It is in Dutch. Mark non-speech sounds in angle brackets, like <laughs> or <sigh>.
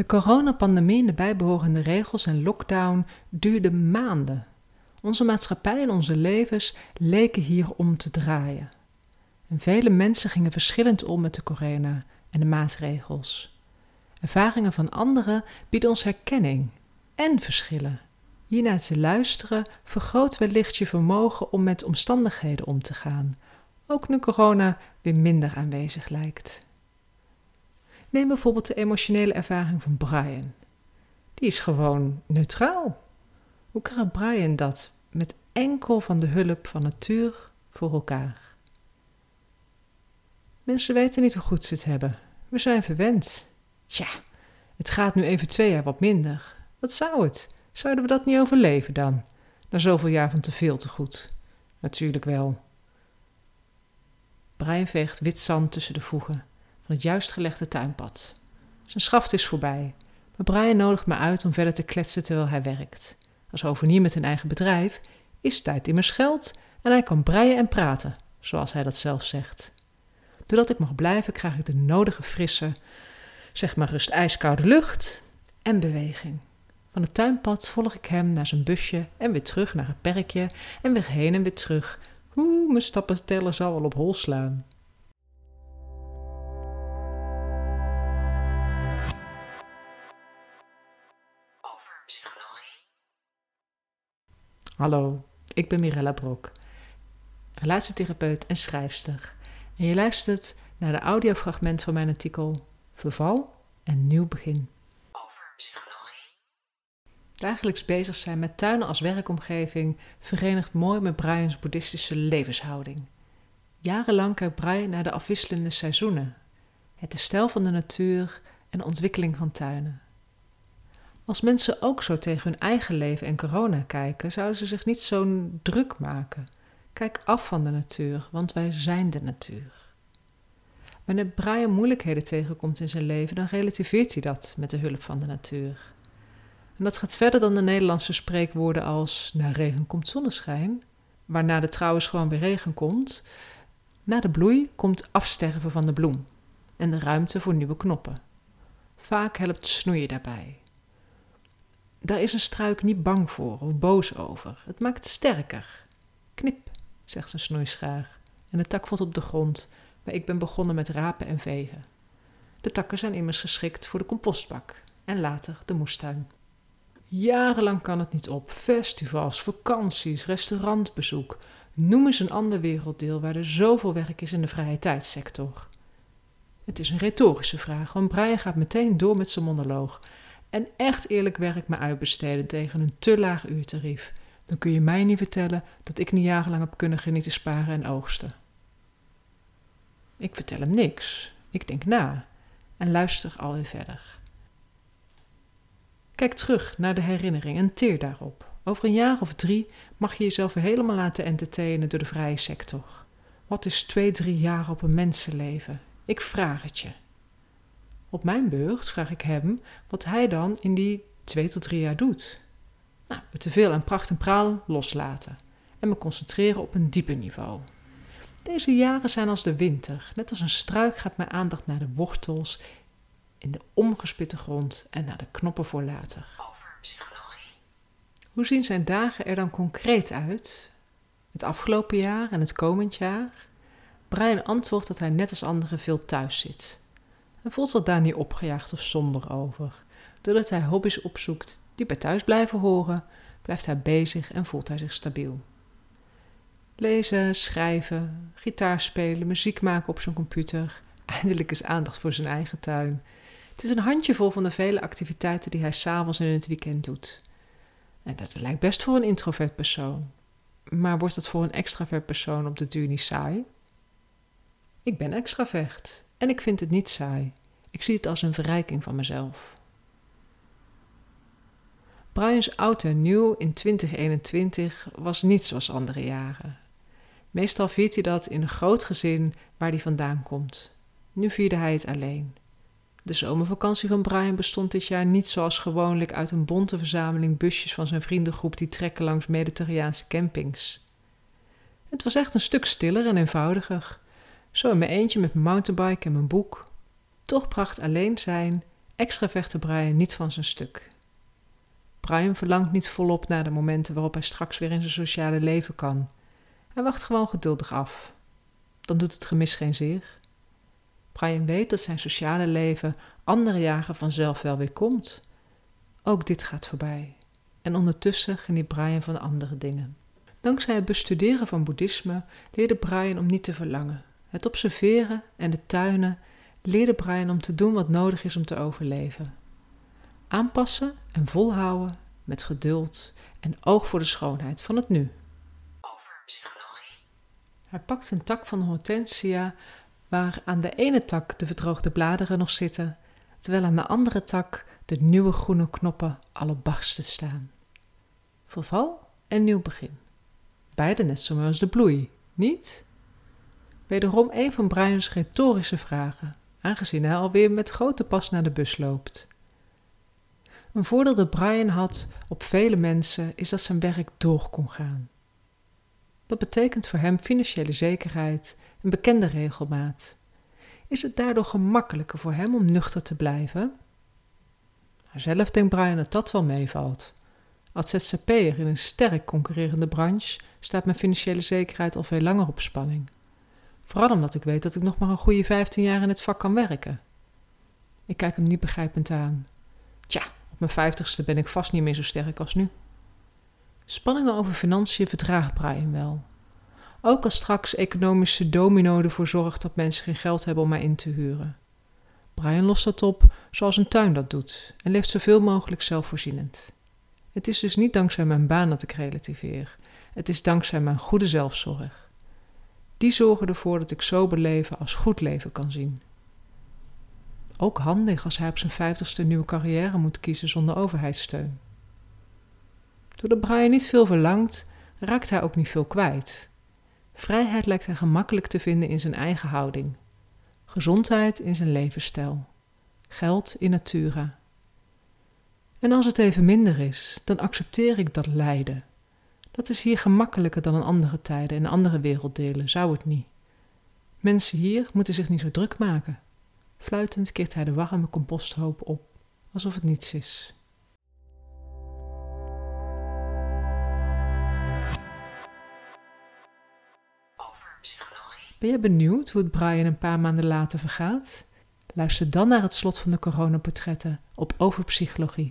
De coronapandemie en de bijbehorende regels en lockdown duurden maanden. Onze maatschappij en onze levens leken hier om te draaien. En vele mensen gingen verschillend om met de corona en de maatregels. Ervaringen van anderen bieden ons herkenning en verschillen. Hiernaar te luisteren vergroot wellicht je vermogen om met omstandigheden om te gaan, ook nu corona weer minder aanwezig lijkt. Neem bijvoorbeeld de emotionele ervaring van Brian. Die is gewoon neutraal. Hoe krijgt Brian dat met enkel van de hulp van natuur voor elkaar? Mensen weten niet hoe goed ze het hebben. We zijn verwend. Tja, het gaat nu even twee jaar wat minder. Wat zou het? Zouden we dat niet overleven dan? Na zoveel jaar van te veel te goed. Natuurlijk wel. Brian veegt wit zand tussen de voegen van het juist gelegde tuinpad. Zijn schaft is voorbij, maar Brian nodigt me uit om verder te kletsen terwijl hij werkt. Als hovenier met een eigen bedrijf is tijd immers geld en hij kan breien en praten, zoals hij dat zelf zegt. Doordat ik mag blijven, krijg ik de nodige frisse, zeg maar rust ijskoude lucht en beweging. Van het tuinpad volg ik hem naar zijn busje en weer terug naar het perkje en weer heen en weer terug. Hoe, mijn stappen tellen zal wel op hol slaan. Psychologie. Hallo, ik ben Mirella Brok, relatietherapeut en schrijfster. En je luistert naar de audiofragment van mijn artikel Verval en Nieuw Begin. Over psychologie. Dagelijks bezig zijn met tuinen als werkomgeving verenigt mooi met Brian's boeddhistische levenshouding. Jarenlang kijkt Brian naar de afwisselende seizoenen, het herstel van de natuur en de ontwikkeling van tuinen. Als mensen ook zo tegen hun eigen leven en corona kijken, zouden ze zich niet zo druk maken. Kijk af van de natuur, want wij zijn de natuur. Wanneer Brian moeilijkheden tegenkomt in zijn leven, dan relativeert hij dat met de hulp van de natuur. En dat gaat verder dan de Nederlandse spreekwoorden als na regen komt zonneschijn, waarna de trouwens gewoon weer regen komt. Na de bloei komt afsterven van de bloem en de ruimte voor nieuwe knoppen. Vaak helpt snoeien daarbij. Daar is een struik niet bang voor of boos over. Het maakt sterker. Knip, zegt zijn snoeischaar. En de tak valt op de grond, maar ik ben begonnen met rapen en vegen. De takken zijn immers geschikt voor de compostbak en later de moestuin. Jarenlang kan het niet op. Festivals, vakanties, restaurantbezoek. Noem eens een ander werelddeel waar er zoveel werk is in de vrije tijdssector. Het is een retorische vraag, want Brian gaat meteen door met zijn monoloog. En echt eerlijk werk me uitbesteden tegen een te laag uurtarief. Dan kun je mij niet vertellen dat ik niet jarenlang heb kunnen genieten sparen en oogsten. Ik vertel hem niks. Ik denk na en luister alweer verder. Kijk terug naar de herinnering en teer daarop. Over een jaar of drie mag je jezelf helemaal laten entertainen door de vrije sector. Wat is twee, drie jaar op een mensenleven? Ik vraag het je. Op mijn beurt vraag ik hem wat hij dan in die twee tot drie jaar doet. Nou, het teveel aan pracht en praal loslaten en me concentreren op een dieper niveau. Deze jaren zijn als de winter. Net als een struik gaat mijn aandacht naar de wortels in de omgespitte grond en naar de knoppen voor later. Over psychologie. Hoe zien zijn dagen er dan concreet uit? Het afgelopen jaar en het komend jaar? Brian antwoordt dat hij net als anderen veel thuis zit. Hij voelt zich daar niet opgejaagd of somber over. Doordat hij hobby's opzoekt die bij thuis blijven horen, blijft hij bezig en voelt hij zich stabiel. Lezen, schrijven, gitaar spelen, muziek maken op zijn computer. <laughs> Eindelijk is aandacht voor zijn eigen tuin. Het is een handjevol van de vele activiteiten die hij s'avonds en in het weekend doet. En dat lijkt best voor een introvert persoon. Maar wordt het voor een extravert persoon op de duur niet saai? Ik ben extravert en ik vind het niet saai. Ik zie het als een verrijking van mezelf. Brian's oud en nieuw in 2021 was niet zoals andere jaren. Meestal viert hij dat in een groot gezin waar hij vandaan komt. Nu vierde hij het alleen. De zomervakantie van Brian bestond dit jaar niet zoals gewoonlijk uit een bonte verzameling busjes van zijn vriendengroep die trekken langs Mediterraanse campings. Het was echt een stuk stiller en eenvoudiger. Zo in mijn eentje met mijn mountainbike en mijn boek. Toch bracht alleen zijn Extra vechte Brian niet van zijn stuk. Brian verlangt niet volop naar de momenten waarop hij straks weer in zijn sociale leven kan. Hij wacht gewoon geduldig af. Dan doet het gemis geen zeer. Brian weet dat zijn sociale leven andere jaren vanzelf wel weer komt. Ook dit gaat voorbij. En ondertussen geniet Brian van andere dingen. Dankzij het bestuderen van boeddhisme leerde Brian om niet te verlangen. Het observeren en de tuinen leerde Brian om te doen wat nodig is om te overleven. Aanpassen en volhouden met geduld en oog voor de schoonheid van het nu. Over psychologie. Hij pakt een tak van de hortensia waar aan de ene tak de verdroogde bladeren nog zitten, terwijl aan de andere tak de nieuwe groene knoppen al op barsten staan. Verval en nieuw begin. Beide net zo mooi als de bloei, niet? Wederom een van Brian's retorische vragen, aangezien hij alweer met grote pas naar de bus loopt. Een voordeel dat Brian had op vele mensen is dat zijn werk door kon gaan. Dat betekent voor hem financiële zekerheid en bekende regelmaat. Is het daardoor gemakkelijker voor hem om nuchter te blijven? Zelf denkt Brian dat dat wel meevalt. Als ZZP'er in een sterk concurrerende branche staat mijn financiële zekerheid al veel langer op spanning. Vooral omdat ik weet dat ik nog maar een goede 15 jaar in het vak kan werken. Ik kijk hem niet begrijpend aan. Tja, op mijn vijftigste ben ik vast niet meer zo sterk als nu. Spanningen over financiën verdraagt Brian wel. Ook als straks economische domino ervoor zorgt dat mensen geen geld hebben om mij in te huren. Brian lost dat op zoals een tuin dat doet en leeft zoveel mogelijk zelfvoorzienend. Het is dus niet dankzij mijn baan dat ik relativeer. Het is dankzij mijn goede zelfzorg. Die zorgen ervoor dat ik sober leven als goed leven kan zien. Ook handig als hij op zijn vijftigste nieuwe carrière moet kiezen zonder overheidssteun. Doordat Brian niet veel verlangt, raakt hij ook niet veel kwijt. Vrijheid lijkt hij gemakkelijk te vinden in zijn eigen houding. Gezondheid in zijn levensstijl. Geld in natura. En als het even minder is, dan accepteer ik dat lijden. Dat is hier gemakkelijker dan in andere tijden en andere werelddelen, zou het niet. Mensen hier moeten zich niet zo druk maken. Fluitend keert hij de warme composthoop op, alsof het niets is. Over psychologie. Ben je benieuwd hoe het Brian een paar maanden later vergaat? Luister dan naar het slot van de coronaportretten op Over Psychologie.